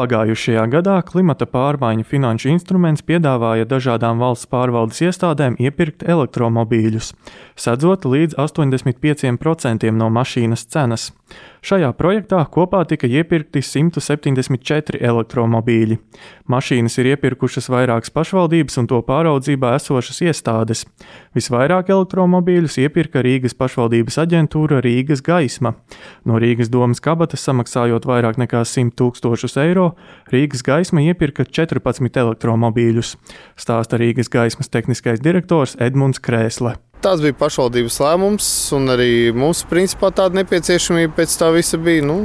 Pagājušajā gadā klimata pārmaiņu finanšu instruments piedāvāja dažādām valsts pārvaldes iestādēm iepirkt elektromobīļus, sadzot līdz 85% no mašīnas cenas. Šajā projektā kopā tika iepirkti 174 elektromobīļi. Mašīnas ir iepirkušas vairākas pašvaldības un to pāraudzībā esošas iestādes. Visvairāk elektromobīļus iepirka Rīgas pašvaldības aģentūra Rīgas gaisma. No Rīgas domas kabatas samaksājot vairāk nekā 100 tūkstošus eiro, Rīgas gaisma iepirka 14 elektromobīļus, stāsta Rīgas gaismas tehniskais direktors Edmunds Krēsle. Tas bija pašvaldības lēmums, un arī mums principā tāda nepieciešamība pēc tā visa bija. Nu,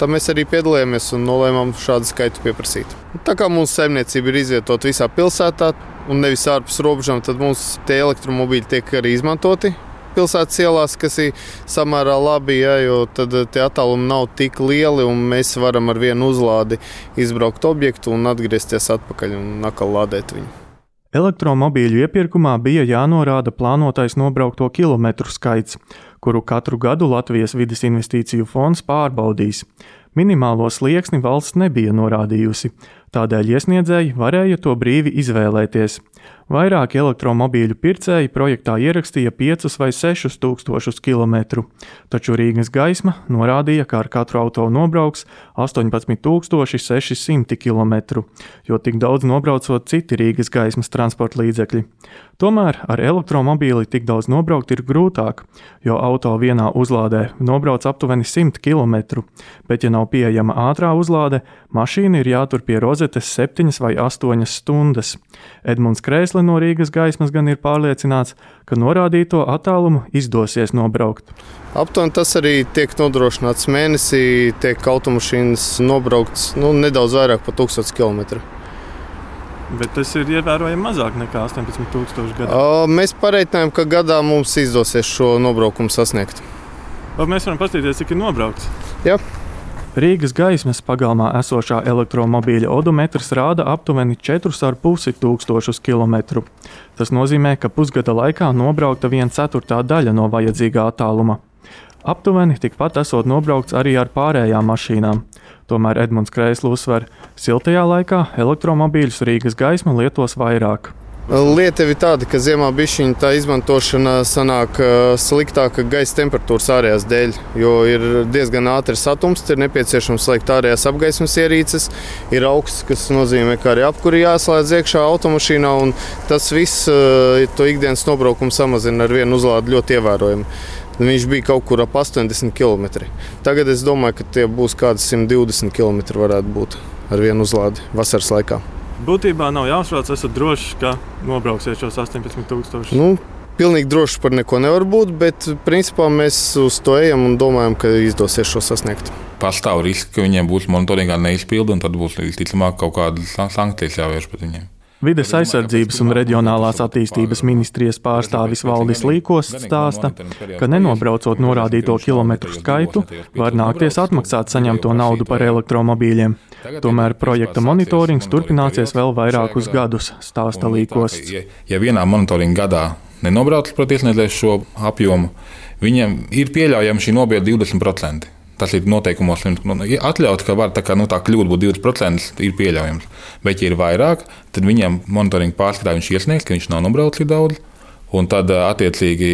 Tad mēs arī piedalījāmies un nolēmām šādu skaitu pieprasīt. Tā kā mūsu saimniecība ir izvietota visā pilsētā un nevis ārpus robežām, tad mums tie elektromobīļi tiek arī izmantoti pilsētas ielās, kas ir samērā labi, ja, jo tad tie attālumi nav tik lieli un mēs varam ar vienu uzlādi izbraukt objektu un atgriezties atpakaļ un atkal lādēt viņu. Elektromobīļu iepirkumā bija jānorāda plānotais nobraukto kilometru skaits, kuru katru gadu Latvijas vidas investīciju fonds pārbaudīs. Minimālo slieksni valsts nebija norādījusi, tādēļ iesniedzēji varēja to brīvi izvēlēties. Vairāki elektromobīļu pircēji projektā ierakstīja 5 vai 6 tūkstošus kilometru, taču Rīgas gaisma norādīja, ka ar katru auto nobrauks 18,600 km, jo tik daudz nobraucot citi Rīgas gaismas transporta līdzekļi. Tomēr ar elektromobīli tik daudz nobraukt ir grūtāk, jo auto vienā uzlādē nobrauc aptuveni 100 km, bet, ja nav pieejama ātrā uzlāde, mašīna ir jātur pie rozetes 7 vai 8 stundas. Edmunds Krēsle no Rīgas gaismas gan ir pārliecināts, ka norādīto attālumu izdosies nobraukt. Aptuveni tas arī tiek nodrošināts mēnesī, tiek automašīnas nobraukts nu, nedaudz vairāk par 1000 km. Bet tas ir ievērojami mazāk nekā 18,000 gadā. Mēs pareiķinājām, ka gadā mums izdosies šo nobraukumu sasniegt. Mēs varam paskatīties, cik ir nobraukts? Jā. Rīgas gaismas pagalmā esošā elektromobīļa odometrs rāda aptuveni 4,5 tūkstošus kilometru. Tas nozīmē, ka pusgada laikā nobraukta viena ceturtā daļa no vajadzīgā attāluma. Aptuveni tikpat esot nobraukts arī ar pārējām mašīnām. Tomēr Edmunds Kreisls uzsver, ka siltajā laikā elektromobīļus Rīgas gaisma lietos vairāk. Lieta ir tāda, ka ziemā bišķiņa tā izmantošana sanāk sliktāka gaisa temperatūras ārējās dēļ, jo ir diezgan ātri satums, ir nepieciešams slēgt ārējās apgaismas ierīces, ir augsts, kas nozīmē, ka arī apkuri jāslēdz iekšā automašīnā, un tas viss to ikdienas nobraukumu samazina ar vienu uzlādi ļoti ievērojami. Viņš bija kaut kur ap 80 km. Tagad es domāju, ka tie būs kādi 120 km varētu būt ar vienu uzlādi vasaras laikā. Būtībā nav jāuztrauc, esat droši, ka nobrauksiet šos 18,000. Nu, pilnīgi droši par neko nevar būt, bet principā mēs uz to ejam un domājam, ka izdosies šo sasniegt. Pastāv risks, ka viņiem būs monitoringā neizpildi, un tad būs visticamāk kaut kādas sankcijas jāvērš pret viņiem. Vides aizsardzības un reģionālās attīstības ministrijas pārstāvis Valdis Līkos stāsta, ka nenobraucot norādīto kilometru skaitu, var nākties atmaksāt saņemto naudu par elektromobīļiem. Tomēr projekta monitorings turpināsies vēl vairākus gadus, stāsta Līkos. Ja vienā monitoringa gadā nenobrauc pret iesniedzēju šo apjomu, viņiem ir pieļaujama šī nobieda 20%. Tas ir noteikumos nu, atļauts, ka var tā, kā, nu, tā kļūda būt 20% ir pieļaujams. Bet, ja ir vairāk, tad viņam monitoringa pārskatā viņš iesniegs, ka viņš nav nobraucis daudz. Un tad, attiecīgi,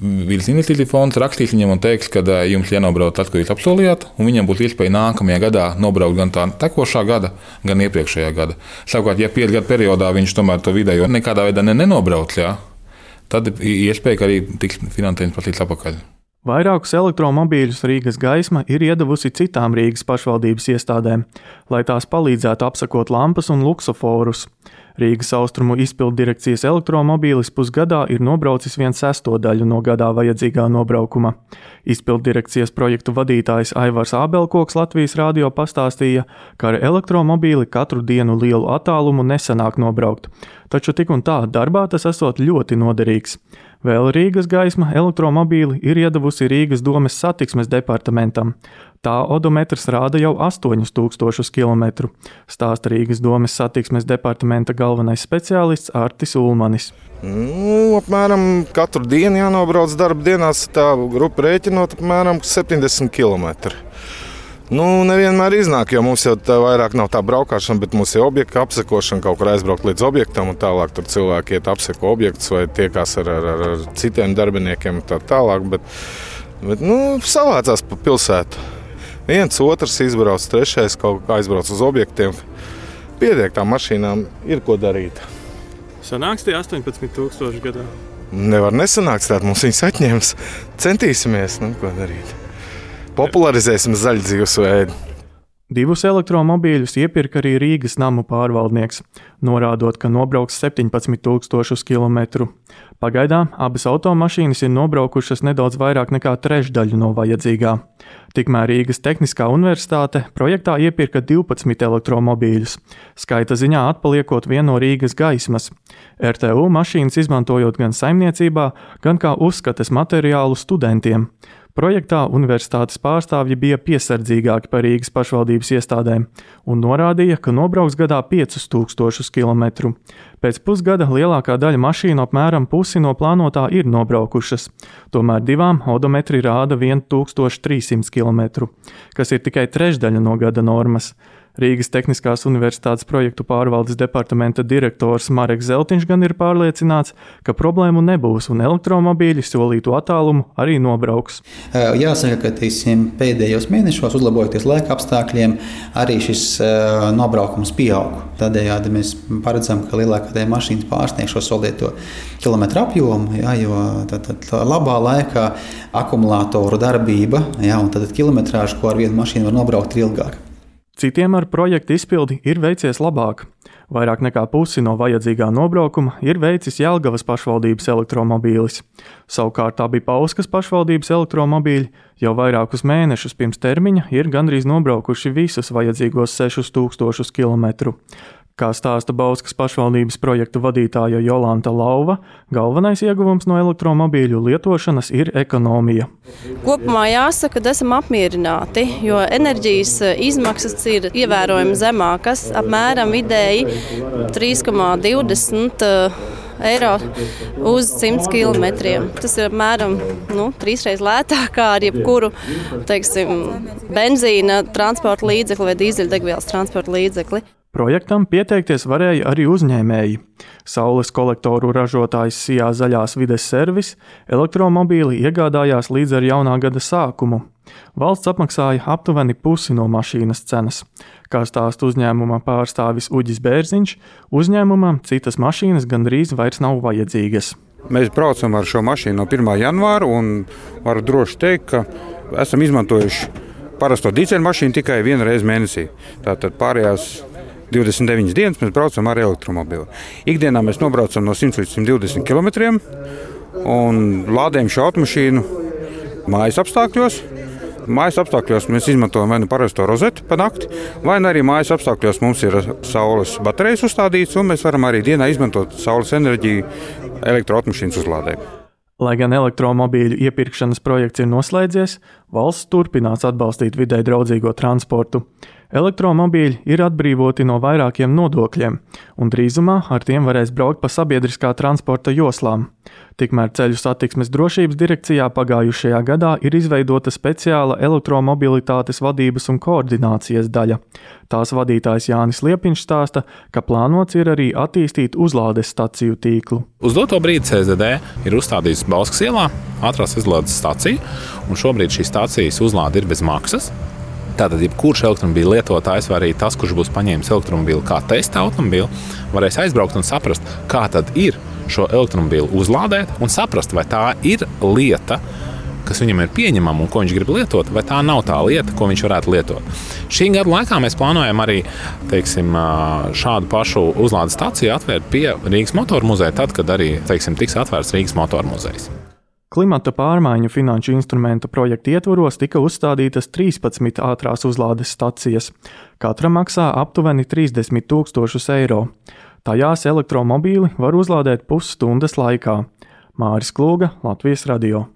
Vides investīcija fonds rakstīs viņam un teiks, ka jums jānobrauc tas, ko jūs apsolījāt, un viņam būs iespēja nākamajā gadā nobraukt gan tā tekošā gada, gan iepriekšējā gada. Savukārt, ja piecu gadu periodā viņš tomēr to vidējo nekādā veidā ne, nenobrauc, jā, tad iespēja, ka arī tiks finansējums prasīts atpakaļ. Vairākus elektromobīļus Rīgas gaisma ir iedavusi citām Rīgas pašvaldības iestādēm, lai tās palīdzētu apsakot lampas un luksuforus. Rīgas austrumu izpildu direkcijas elektromobīlis pusgadā ir nobraucis viens sesto daļu no gadā vajadzīgā nobraukuma. Izpildu direkcijas projektu vadītājs Aivars Ābelkoks Latvijas rādio pastāstīja, ka ar elektromobīli katru dienu lielu attālumu nesanāk nobraukt, taču tik un tā darbā tas esot ļoti noderīgs. Vēl Rīgas gaisma elektromobīli ir iedavusi Rīgas domes satiksmes departamentam. Tā odometrs rāda jau 8000 km, stāsta Rīgas domes satiksmes departamenta galvenais speciālists Artis Ulmanis. Nu, apmēram katru dienu jānobrauc darba dienās, tā grupa rēķinot apmēram 70 km. Nu, nevienmēr iznāk, jo mums jau tā vairāk nav tā braukšana, bet mums ir objekta apsekošana, kaut kur aizbraukt līdz objektam, un tālāk tur cilvēki iet apseko objektus vai tiekās ar, ar, ar, ar citiem darbiniekiem un tā tālāk. Bet, bet nu, savācās pa pilsētu. Viens, otrs izbrauc, trešais kaut kā aizbrauc uz objektiem. Pietiek tām mašīnām, ir ko darīt. Sanāks tie 18,000 gadā. Nevar nesanākt, tad mums viņus atņems. Centīsimies, nu, ko darīt. Popularizēsim zaļu dzīvesveidu. Divus elektromobīļus iepirka arī Rīgas namu pārvaldnieks, norādot, ka nobrauks 17,000 km. Pagaidām abas automašīnas ir nobraukušas nedaudz vairāk nekā trešdaļu no vajadzīgā. Tikmēr Rīgas Tehniskā universitāte projektā iepirka 12 elektromobīļus, skaita ziņā atpaliekot vienu no Rīgas gaismas. RTU mašīnas izmantojot gan saimniecībā, gan kā uzskates materiālu studentiem. Projektā universitātes pārstāvji bija piesardzīgāki par Rīgas pašvaldības iestādēm un norādīja, ka nobrauks gadā 5000 km. Pēc pusgada lielākā daļa mašīnu apmēram pusi no plānotā ir nobraukušas, tomēr divām odometri rāda 1300 km, kas ir tikai trešdaļa no gada normas. Rīgas Tehniskās Universitātes projektu pārvaldes departamenta direktors Mareks Zeltiņš gan ir pārliecināts, ka problēmu nebūs un elektromobīļi solītu attālumu arī nobrauks. Jāsaka, ka tīsim, pēdējos mēnešos, uzlabojoties laika apstākļiem, arī šis nobraukums pieaug. Tādējādi mēs paredzam, ka lielākā daļa mašīnas pārsniegs šo solīto kilometru apjomu, jā, jo tad, tad labā laikā akumulātoru darbība jā, un kilometrāža, ko ar vienu mašīnu var nobraukt, ir ilgāka. Citiem ar projektu izpildi ir veicies labāk. Vairāk nekā pusi no vajadzīgā nobraukuma ir veicis Jelgavas pašvaldības elektromobīlis. Savukārt abi Pauskas pašvaldības elektromobīļi jau vairākus mēnešus pirms termiņa ir gandrīz nobraukuši visus vajadzīgos 6000 km. Kā stāsta Bauskas pašvaldības projektu vadītāja Jolanta Lauva, galvenais ieguvums no elektromobīļu lietošanas ir ekonomija. Kopumā jāsaka, ka esam apmierināti, jo enerģijas izmaksas ir ievērojami zemākas, apmēram vidēji 3,20 eiro uz 100 km. Tas ir apmēram nu, trīsreiz lētāk kā ar jebkuru teiksim, benzīna transporta līdzekli vai dīzeļdegvielas transporta līdzekli. Projektam pieteikties varēja arī uzņēmēji. Saules kolektoru ražotājs Sijā Zaļās vides servis elektromobīli iegādājās līdz ar jaunā gada sākumu. Valsts apmaksāja aptuveni pusi no mašīnas cenas. Kā stāsta uzņēmuma pārstāvis Uģis Bērziņš, uzņēmumam citas mašīnas gandrīz vairs nav vajadzīgas. Mēs braucam ar šo mašīnu no 1. janvāra un varu droši teikt, ka esam izmantojuši parasto dīzeļmašīnu tikai vienu reizi mēnesī. Tātad pārējās 29 dienas mēs braucam ar elektromobili. Ikdienā mēs nobraucam no 100 līdz 120 km un lādējam šo automašīnu mājas apstākļos. Mājas apstākļos mēs izmantojam vai nu parasto rozeti pa nakti, vai arī mājas apstākļos mums ir saules baterijas uzstādītas, un mēs varam arī dienā izmantot saules enerģiju elektroautomašīnas uzlādējumu. Lai gan elektromobīļu iepirkšanas projekts ir noslēdzies, valsts turpinās atbalstīt vidē draudzīgo transportu. Elektromobīļi ir atbrīvoti no vairākiem nodokļiem, un drīzumā ar tiem varēs braukt pa sabiedriskā transporta joslām. Tikmēr ceļu satiksmes drošības direkcijā pagājušajā gadā ir izveidota speciāla elektromobilitātes vadības un koordinācijas daļa. Tās vadītājs Jānis Liepiņš stāsta, ka plānots ir arī attīstīt uzlādes staciju tīklu. Uz doto brīdi CZD ir uzstādīts Bauskas ielā ātrās izlādes stacija, un šobrīd šīs stācijas uzlāde ir bez maksas. Tātad, jebkurš elektromobīļa lietotājs, vai arī tas, kurš būs paņēmis elektromobīlu kā testa automobīlu, varēs aizbraukt un saprast, kā tad ir šo elektromobīlu uzlādēt un saprast, vai tā ir lieta, kas viņam ir pieņemama un ko viņš grib lietot, vai tā nav tā lieta, ko viņš varētu lietot. Šī gada laikā mēs plānojam arī teiksim, šādu pašu uzlādes stāciju atvērt pie Rīgas motoru muzeja, tad, kad arī teiksim, tiks atvērts Rīgas motoru muzejs. Klimata pārmaiņu finanšu instrumenta projekta ietvaros tika uzstādītas 13 ātrās uzlādes stacijas. Katra maksā aptuveni 30 tūkstošus eiro. Tajās elektromobīli var uzlādēt pusstundas laikā. Māris Klūga, Latvijas Radio.